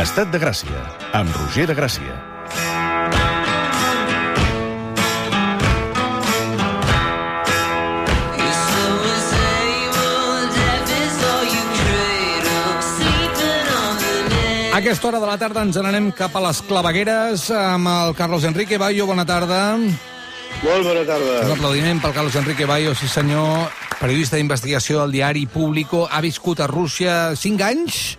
Estat de Gràcia, amb Roger de Gràcia. A aquesta hora de la tarda ens n'anem cap a les clavegueres amb el Carlos Enrique Bayo. Bona tarda. Molt bona Un tarda. aplaudiment pel Carlos Enrique Bayo, sí senyor, periodista d'investigació del diari Público. Ha viscut a Rússia 5 anys?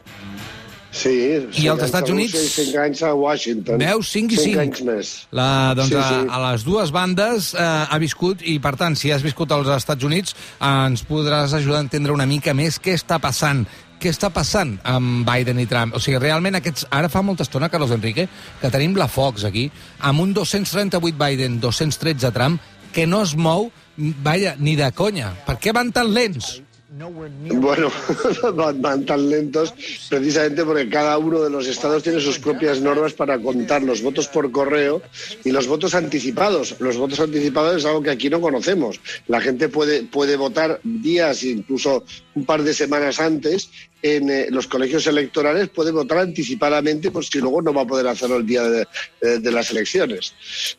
Sí. I als Estats Units? I cinc anys a Washington. Veus? 5 i 5. Cinc anys més. La, doncs, sí. sí. A, a les dues bandes eh, ha viscut, i per tant, si has viscut als Estats Units, eh, ens podràs ajudar a entendre una mica més què està passant què està passant amb Biden i Trump? O sigui, realment aquests... Ara fa molta estona, Carlos Enrique, que tenim la Fox aquí, amb un 238 Biden, 213 Trump, que no es mou, vaja, ni de conya. Per què van tan lents? Bueno, van, tan lentos precisamente porque cada uno de los estados tiene sus propias normas para contar los votos por correo y los votos anticipados. Los votos anticipados es algo que aquí no conocemos. La gente puede, puede votar días, incluso un par de semanas antes, en eh, los colegios electorales puede votar anticipadamente, pues si luego no va a poder hacerlo el día de, de- las elecciones.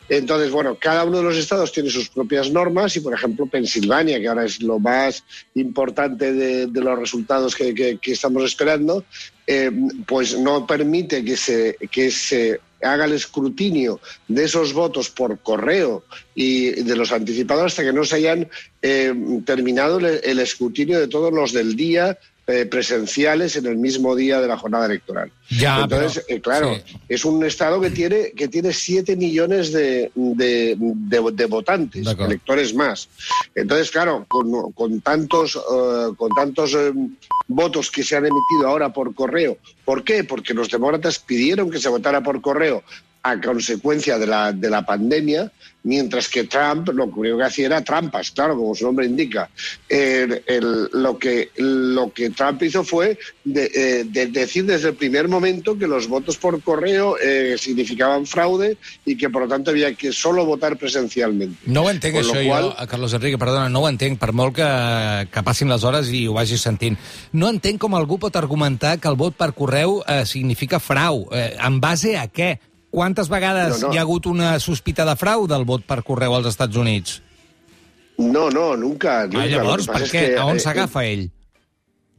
Entonces, bueno, cada uno de los estados tiene sus propias normas y, por ejemplo, Pensilvania, que ahora es lo más importante de, los resultados que, estamos esperando, eh, pues no permite que se, que se haga el escrutinio de esos votos por correo y de los anticipados hasta que no se hayan eh, terminado el escrutinio de todos los del día eh, presenciales en el mismo día de la jornada electoral. Ya, Entonces, pero- eh, claro, sí. es un estado que tiene que tiene 7 millones de, de, de- de votantes, De electores más. Entonces, claro, con, con tantos, con tantos eh, votos que se han emitido ahora por correo, ¿por qué? Porque los demócratas pidieron que se votara por correo a consecuencia de la, de la pandemia, mientras que Trump lo único que hacía era trampas, claro, como su nombre indica. El- el- lo, que, lo que Trump hizo fue de- eh, de decir desde el primer momento que los votos por correo eh, significaban fraude y que por lo tanto había que solo votar presencialmente. No ho entenc, Con això, qual- jo, Carlos Enrique, perdona, no ho entenc, per molt que, que passin les hores i ho vagis sentint. No entenc com algú pot argumentar que el vot per correu eh, significa frau. Eh, en base a què? Quantes vegades No, no. hi ha hagut una sospita de frau del vot per correu als Estats Units? No, no, nunca. nunca. Ah, llavors, per què? que, A on eh, s'agafa ell?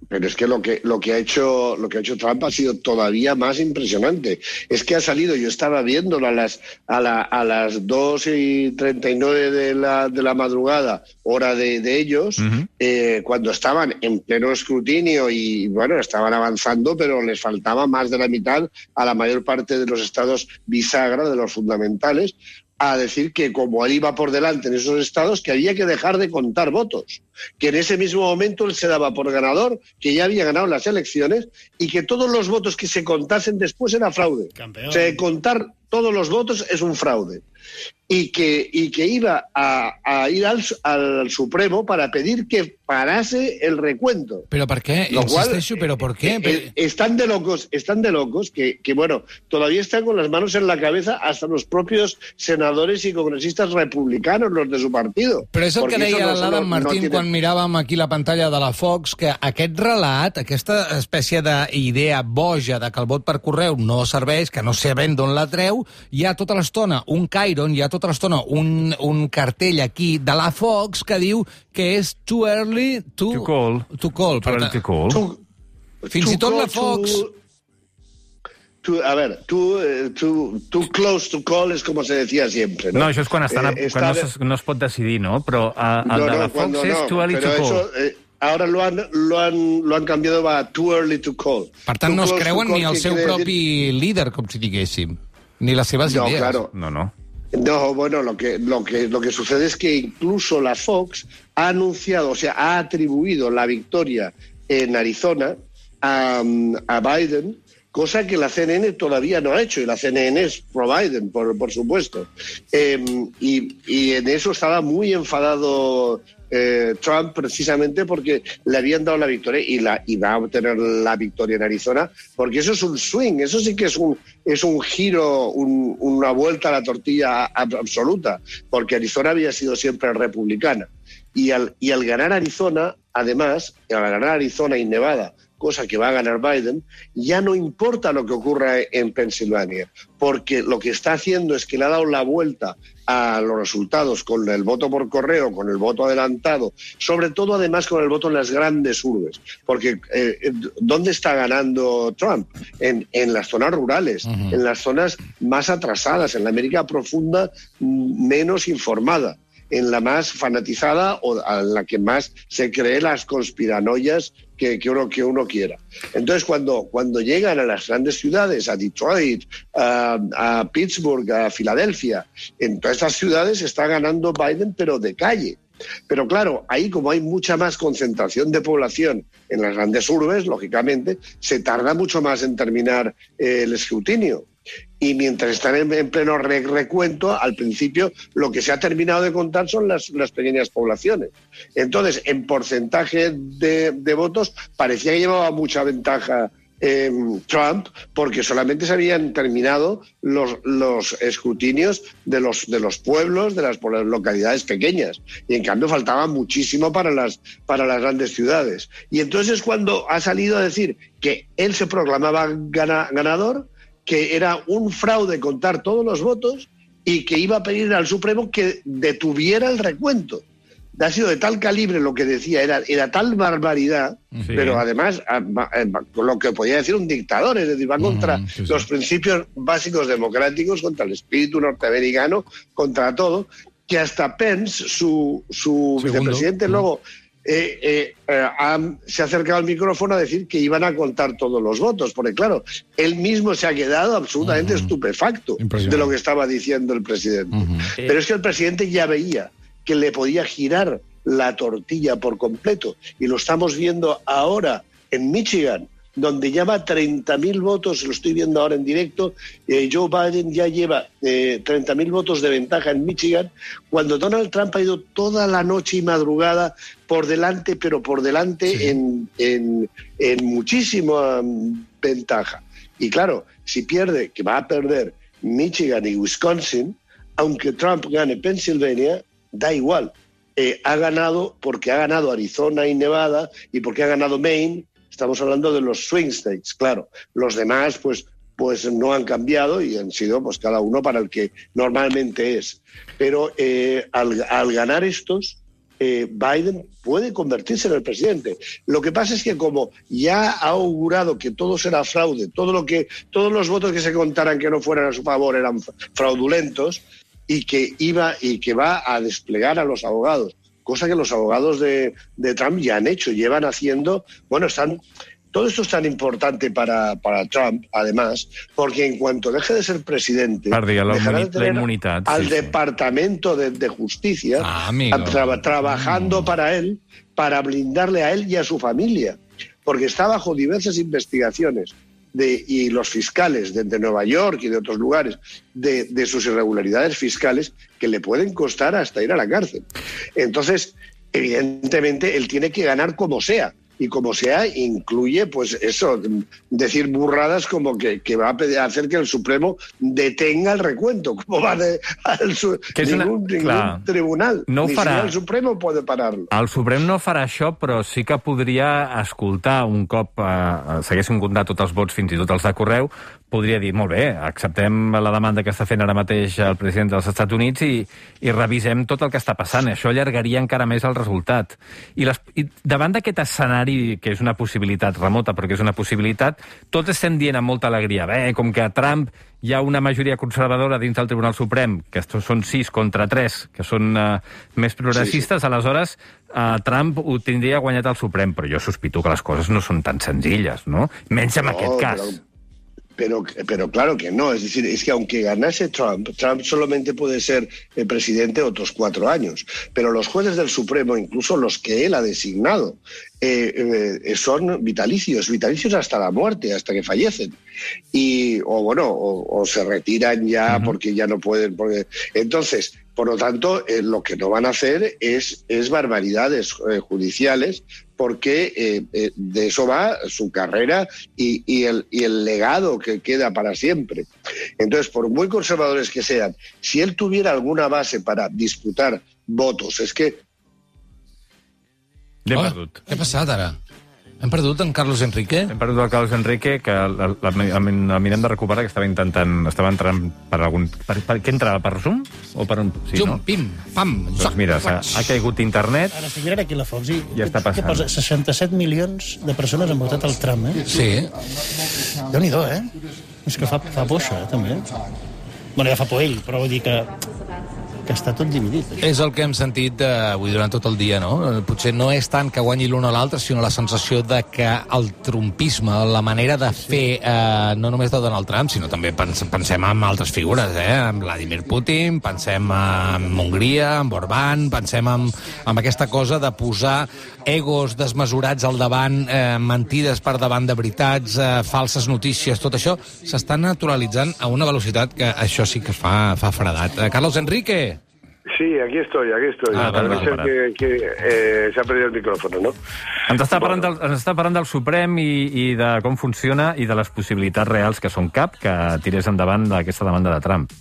Pero es que lo que lo que ha hecho lo que ha hecho Trump ha sido todavía más impresionante. Es que ha salido, yo estaba viéndolo a las a, la- a las 2 y 39 de la, de la madrugada, hora de, de ellos, eh, cuando estaban en pleno escrutinio y bueno, estaban avanzando, pero les faltaba más de la mitad a la mayor parte de los estados bisagra, de los fundamentales, a decir que como él iba por delante en esos estados, que había que dejar de contar votos que en ese mismo momento él se daba por ganador, que ya había ganado las elecciones y que todos los votos que se contasen después era fraude. Campeón. O sea, contar todos los votos es un fraude. Y que, y que iba a, a ir al, al Supremo para pedir que parase el recuento. Però per què? Lo cual, Insisteixo, però per què? eh, eh, están de locos, están de locos que, que, bueno, todavía están con las manos en la cabeza hasta los propios senadores y congresistas republicanos, los de su partido. Que eso deia no- l'Adam no- no Martín tiene- quan miràvem aquí la pantalla de la Fox, que aquest relat, aquesta espècie d'idea boja de que el vot per correu no serveix, que no sé ben d'on la treu, hi ha tota l'estona un Cairon, hi ha tota l'estona un, un cartell aquí de la Fox que diu que és too early to, To call. To call. To call. Fins i too tot la Fox... to- too- a ver, too, too, too close to call es como se decía siempre, ¿no? No, això és quan, estan a, Eh, quan no, es, no es pot decidir, no? Però a, el no, de no, la Fox cuando és no, too early to call. eso, eh, ahora lo han, lo, han, lo han cambiado va too early to call. Per tant, Too no es creuen ni el ¿qué seu quiere decir? propi líder, com si diguéssim, ni les seves No, idees. claro. No, no. No, bueno, lo que, lo, que, lo que sucede es que incluso la Fox ha anunciado, o sea, ha atribuido la victoria en Arizona a, a Biden, cosa que la CNN todavía no ha hecho, y la CNN es pro-Biden, por, por supuesto. Eh, y, y en eso estaba muy enfadado eh, Trump precisamente porque le habían dado la victoria y, la, y va a obtener la victoria en Arizona, porque eso es un swing, eso sí que es un, es un giro, un- una vuelta a la tortilla ab- absoluta, porque Arizona había sido siempre republicana. Y al, y al ganar Arizona, además, al ganar Arizona y Nevada cosa que va a ganar Biden, ya no importa lo que ocurra en Pensilvania, porque lo que está haciendo es que le ha dado la vuelta a los resultados con el voto por correo, con el voto adelantado, sobre todo además con el voto en las grandes urbes, porque eh, ¿dónde está ganando Trump? En, en las zonas rurales, uh -huh. en las zonas más atrasadas, en la América profunda menos informada en la más fanatizada o en la que más se cree las conspiranoias que, que, uno, que uno quiera. Entonces, cuando, cuando llegan a las grandes ciudades, a Detroit, a, Pittsburgh, a Filadelfia, en todas estas ciudades está ganando Biden, pero de calle. Pero claro, ahí como hay mucha más concentración de población en las grandes urbes, lógicamente, se tarda mucho más en terminar eh, el escrutinio y mientras están en, en pleno re recuento, al principio lo que se ha terminado de contar son las, pequeñas poblaciones. Entonces, en porcentaje de, votos, parecía que llevaba mucha ventaja eh, Trump, porque solamente se habían terminado los, escrutinios de los, de los pueblos, de las, localidades pequeñas. Y en cambio faltaba muchísimo para las, para las grandes ciudades. Y entonces es cuando ha salido a decir que él se proclamaba gana, ganador, que era un fraude contar todos los votos y que iba a pedir al Supremo que detuviera el recuento. Ha sido de tal calibre lo que decía, era, era tal barbaridad, sí. pero además lo que podía decir un dictador, es decir, va contra mm, sí, sí. los principios básicos democráticos, contra el espíritu norteamericano, contra todo, que hasta Pence, su, su vicepresidente, luego eh, eh, eh, se ha acercado al micrófono a decir que iban a contar todos los votos, porque claro, él mismo se ha quedado absolutamente uh -huh. estupefacto de lo que estaba diciendo el presidente. Uh -huh. Pero es que el presidente ya veía que le podía girar la tortilla por completo, y lo estamos viendo ahora en Michigan, donde lleva 30.000 votos, lo estoy viendo ahora en directo, eh, Joe Biden ya lleva eh, 30.000 votos de ventaja en Michigan, cuando Donald Trump ha ido toda la noche y madrugada por delante, pero por delante sí. en, en, en, muchísima um, ventaja. Y claro, si pierde, que va a perder Michigan y Wisconsin, aunque Trump gane Pennsylvania, da igual. Eh, ha ganado porque ha ganado Arizona y Nevada y porque ha ganado Maine Estamos hablando de los swing states, claro. Los demás, pues, pues no han cambiado y han sido, pues, cada uno para el que normalmente es. Pero eh, al, ganar estos, eh, Biden puede convertirse en el presidente. Lo que pasa es que como ya ha augurado que todo será fraude, todo lo que, todos los votos que se contaran que no fueran a su favor eran fraudulentos y que iba y que va a desplegar a los abogados cosa que los abogados de, de, Trump ya han hecho, llevan haciendo, bueno, están... Todo esto es tan importante para, para Trump, además, porque en cuanto deje de ser presidente, la, dejará de tener la al sí, Departamento de, de, Justicia ah, tra trabajando mm. para él, para blindarle a él y a su familia, porque está bajo diversas investigaciones de, y los fiscales de, Nueva York y de otros lugares de, sus irregularidades fiscales que le pueden costar hasta ir a la cárcel. Entonces, evidentemente, él tiene que ganar como sea y como sea, incluye, pues eso, decir burradas como que, que va a hacer que el Supremo detenga el recuento, como va de, al su, ningún, una... ningún Clar, tribunal, no ni farà. si el Supremo puede parar-lo. El Suprem no farà això, però sí que podria escoltar un cop eh, s'haguessin comptat tots els vots, fins i tot els de correu, podria dir, molt bé, acceptem la demanda que està fent ara mateix el president dels Estats Units i, i revisem tot el que està passant. Això allargaria encara més el resultat. I, les, i davant d'aquest escenari, que és una possibilitat remota, però que és una possibilitat, tots estem dient amb molta alegria, bé, com que a Trump hi ha una majoria conservadora dins del Tribunal Suprem, que són sis contra tres, que són uh, més progressistes, sí, sí. aleshores uh, Trump ho tindria guanyat al Suprem, però jo sospito que les coses no són tan senzilles, no? Menys en no, aquest cas. Però pero, pero claro que no. Es decir, es que aunque ganase Trump, Trump solamente puede ser presidente otros cuatro años. Pero los jueces del Supremo, incluso los que él ha designado, eh, eh, son vitalicios, vitalicios hasta la muerte, hasta que fallecen. Y, o bueno, o, o se retiran ya uh -huh. porque ya no pueden. Porque... Entonces, por lo tanto, eh, lo que no van a hacer es, es barbaridades eh, judiciales, porque eh, eh, de eso va su carrera y, y, el, y, el, legado que queda para siempre. Entonces, por muy conservadores que sean, si él tuviera alguna base para disputar votos, es que... ¿Qué ha pasado, Tara? Hem perdut en Carlos Enrique? Hem perdut el Carlos Enrique, que el, el, el, el, el mirem de recuperar, que estava intentant... Estava entrant per algun... Per, per, què entrava? Per Zoom? O per un... Sí, Jum, no? pim, pam, Doncs zoc, mira, s'ha ha caigut internet. Ara estic mirant aquí la Fox i Ja està passant. què posa? 67 milions de persones han votat al Trump, eh? Sí. Déu-n'hi-do, eh? És que fa, fa por, això, eh, també. Bueno, ja fa por ell, però vull dir que, que està tot dividit. Eh? És el que hem sentit eh, avui durant tot el dia, no? Eh, Potser no és tant que guanyi l'un o l'altre, sinó la sensació de que el trumpisme, la manera de fer, eh, no només de Donald Trump, sinó també pens pensem en altres figures, eh? En Vladimir Putin, pensem en Hongria, en Orbán, pensem en, en aquesta cosa de posar egos desmesurats al davant, eh, mentides per davant de veritats, eh, falses notícies, tot això s'està naturalitzant a una velocitat que això sí que fa, fa fredat. Eh, Carlos Enrique! Sí, aquí estoy, aquí estoy. Ah, Parece ser que, que eh, se ha perdido el micrófono, ¿no? Ens està, parlant del, ens està parlant del Suprem i, i de com funciona i de les possibilitats reals que són cap que tirés endavant aquesta demanda de Trump.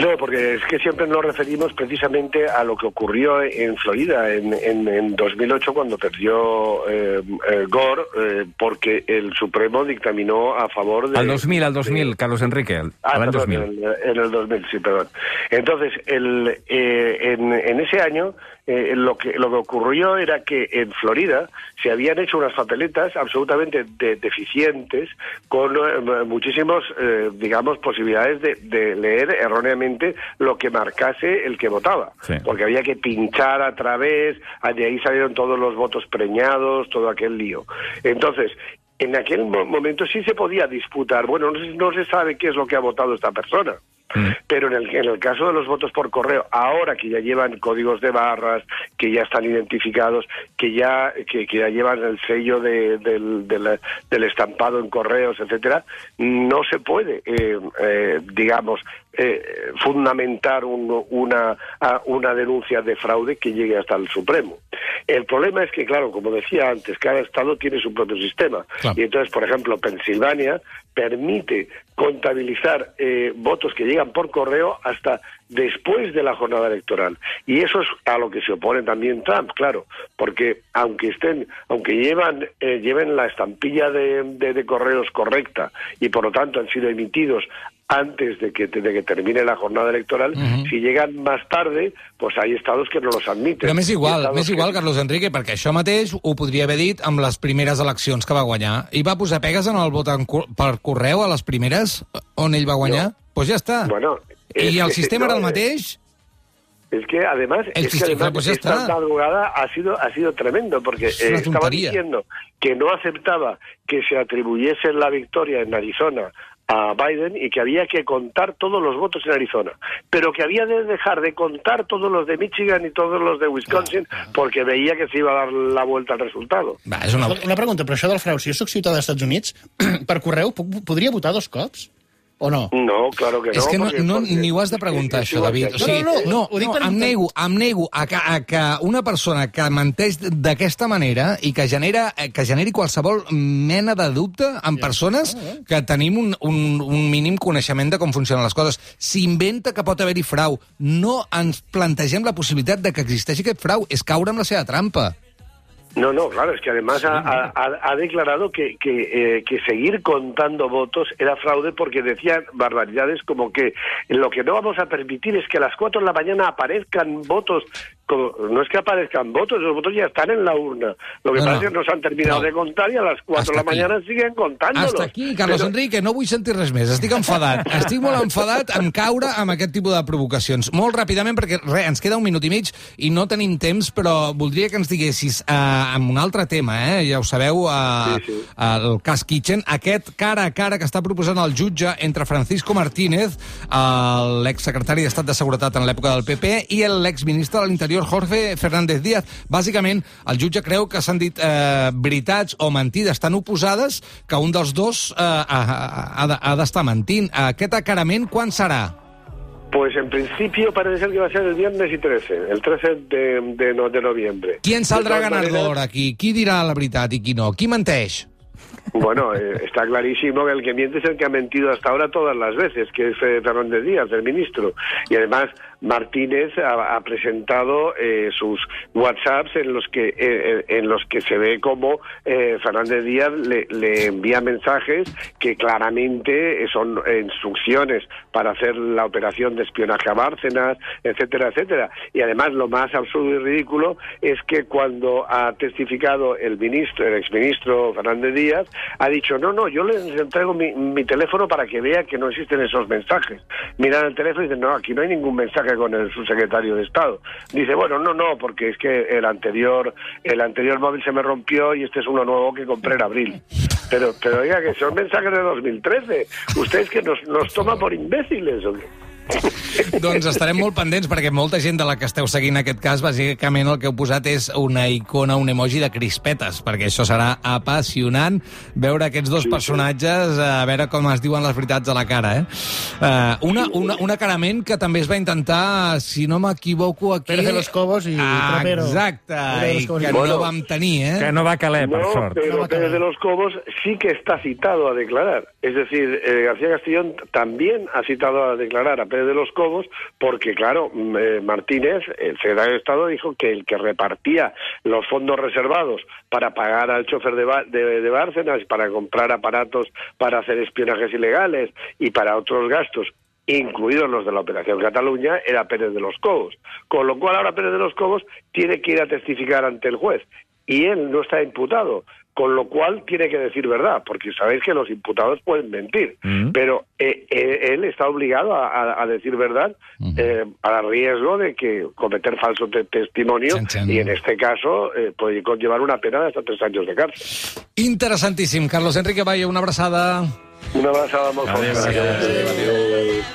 No, porque es que siempre nos referimos precisamente a lo que ocurrió en Florida en, en, en 2008 cuando perdió eh, eh, Gore, eh, porque el Supremo dictaminó a favor de... Al 2000, al 2000, de- Carlos Enrique, el- Ah, perdón, 2000. En, el, en el 2000, sí, perdón. Entonces, el, eh, en, en ese año, eh, lo, que, lo que ocurrió era que en Florida se habían hecho unas papeletas absolutamente de- deficientes con eh, muchísimos, eh, digamos, posibilidades de, de leer erróneamente lo que marcase el que votaba. Sí. Porque había que pinchar a través, de ahí salieron todos los votos preñados, todo aquel lío. Entonces, en aquel mo- momento sí se podía disputar, bueno, no se, no se sabe qué es lo que ha votado esta persona. Pero en el, en el caso de los votos por correo, ahora que ya llevan códigos de barras, que ya están identificados, que ya, que, que ya llevan el sello de- del, del- del estampado en correos, etcétera, no se puede, eh, eh, digamos, eh, fundamentar un- una, una denuncia de fraude que llegue hasta el Supremo. El problema es que, claro, como decía antes, cada estado tiene su propio sistema. Claro. Y entonces, por ejemplo, Pensilvania permite contabilizar eh, votos que llegan por correo hasta después de la jornada electoral. Y eso es a lo que se opone también Trump, claro, porque aunque estén, aunque llevan, eh, lleven la estampilla de, de- de correos correcta y por lo tanto han sido emitidos antes de que, de que termine la jornada electoral, si llegan más tarde, pues hay estados que no los admiten. Però m'és igual, m'és que- igual, Carlos Enrique, perquè això mateix ho podria haver dit amb les primeres eleccions que va guanyar. I va posar pegues en el vot en cor per correu a les primeres on ell va guanyar? Doncs pues ja està. Bueno, I es el que- sistema era el no, eh, mateix? Es que además, El es que sistema, además pues esta madrugada ha sido, ha sido tremendo, porque Es eh, estaba diciendo que no aceptaba que se atribuyese la victoria en Arizona a Biden y que había que contar todos los votos en Arizona, pero que había de dejar de contar todos los de Michigan y todos los de Wisconsin porque veía que se iba a dar la vuelta al resultado. Va, és una... Una pregunta, però això del frau, si jo sóc ciutadà dels Estats Units, per correu puc, podria votar dos cops? O no? No, claro que no. És que no, no, porque- ni ho has de preguntar, això, David. O sigui, No, no, no, ho dic no, per- em nego, em nego a que, a que una persona que menteix d'aquesta manera i que genera eh, que generi qualsevol mena de dubte en persones que tenim un, un, un mínim coneixement de com funcionen les coses. S'inventa que pot haver-hi frau. No ens plantegem la possibilitat de que existeixi aquest frau. És caure amb la seva trampa. No, no, claro, es que además ha, ha- ha- ha declarado que, que, eh, que seguir contando votos era fraude porque decían barbaridades como que lo que no vamos a permitir es que a las 4 de la mañana aparezcan votos, como, no es que aparezcan votos, los votos ya están en la urna. Lo que No, pasa no. es que no han terminado No. de contar y a las 4 Hasta de la aquí. mañana siguen contándolos. Hasta aquí, Carlos Pero- Enrique, no vull sentir res més. Estic enfadat. Estic molt enfadat en caure amb aquest tipus de provocacions. Molt ràpidament, perquè re, ens queda un minut i mig i no tenim temps, però voldria que ens diguessis eh, amb un altre tema, eh? ja ho sabeu, eh, Sí, sí. el cas Kitchen, aquest cara a cara que està proposant el jutge entre Francisco Martínez, eh, l'exsecretari d'Estat de Seguretat en l'època del PP, i l'exministre de l'Interior, Jorge Fernández Díaz. Bàsicament, el jutge creu que s'han dit eh, veritats o mentides tan oposades que un dels dos eh, ha, ha, ha de- ha d'estar mentint. Aquest acarament quan serà? Pues en principio parece ser que va a ser el viernes y 13, el 13 de, de, no- de noviembre. Qui en saldrà De todas ganador aquí? Qui dirà la veritat i qui no? Qui menteix? Bueno, eh, está clarísimo que el que miente es el que ha mentido hasta ahora todas las veces, que es eh, Fernández Díaz, el ministro. Y además Martínez ha, presentado eh, sus WhatsApps en los que eh, en los que se ve como eh, Fernández Díaz le, le envía mensajes que claramente son instrucciones para hacer la operación de espionaje a Bárcenas, etcétera, etcétera. Y además lo más absurdo y ridículo es que cuando ha testificado el ministro, el exministro Fernández Díaz, ha dicho no, no, yo les entrego mi, mi teléfono para que vea que no existen esos mensajes. Miran el teléfono y dicen no, aquí no hay ningún mensaje con el subsecretario de Estado. Dice, bueno, no, no, porque es que el anterior, el anterior móvil se me rompió y este es uno nuevo que compré en abril. Pero, pero oiga, que son mensajes de 2013. Ustedes que nos, nos toma por imbéciles. ¿o qué? doncs estarem molt pendents perquè molta gent de la que esteu seguint aquest cas, bàsicament el que heu posat és una icona, un emoji de crispetes, perquè això serà apassionant veure aquests dos Sí, personatges, eh, a veure com es diuen les veritats a la cara. Eh? Uh, una, una, una carament que també es va intentar, si no m'equivoco, aquí... Pérez de los Cobos i ah, Trapero. Exacte, i Cobos que no Bueno. vam tenir, eh? Que no va caler, per No, sort. No pero va a Pérez de los Cobos sí que está citado a declarar. Es decir, eh, García Castellón también ha citado a declarar a Pérez de los Cobos porque, claro, mm, eh, Martínez, el secretario de Estado, dijo que el que repartía los fondos reservados para pagar al chofer de, de, de Bárcenas, para comprar aparatos para hacer espionajes ilegales y para otros gastos, incluidos los de la Operación Cataluña, era Pérez de los Cobos. Con lo cual ahora Pérez de los Cobos tiene que ir a testificar ante el juez y él no está imputado, con lo cual tiene que decir verdad, porque sabéis que los imputados pueden mentir, Mm. pero eh, eh, él está obligado a, a- a decir verdad eh, a riesgo de que cometer falso te- testimonio y en este caso eh, puede conllevar una pena de hasta tres años de cárcel. Interessantíssim. Carlos Enrique Valle, una abraçada. Una. Adéu.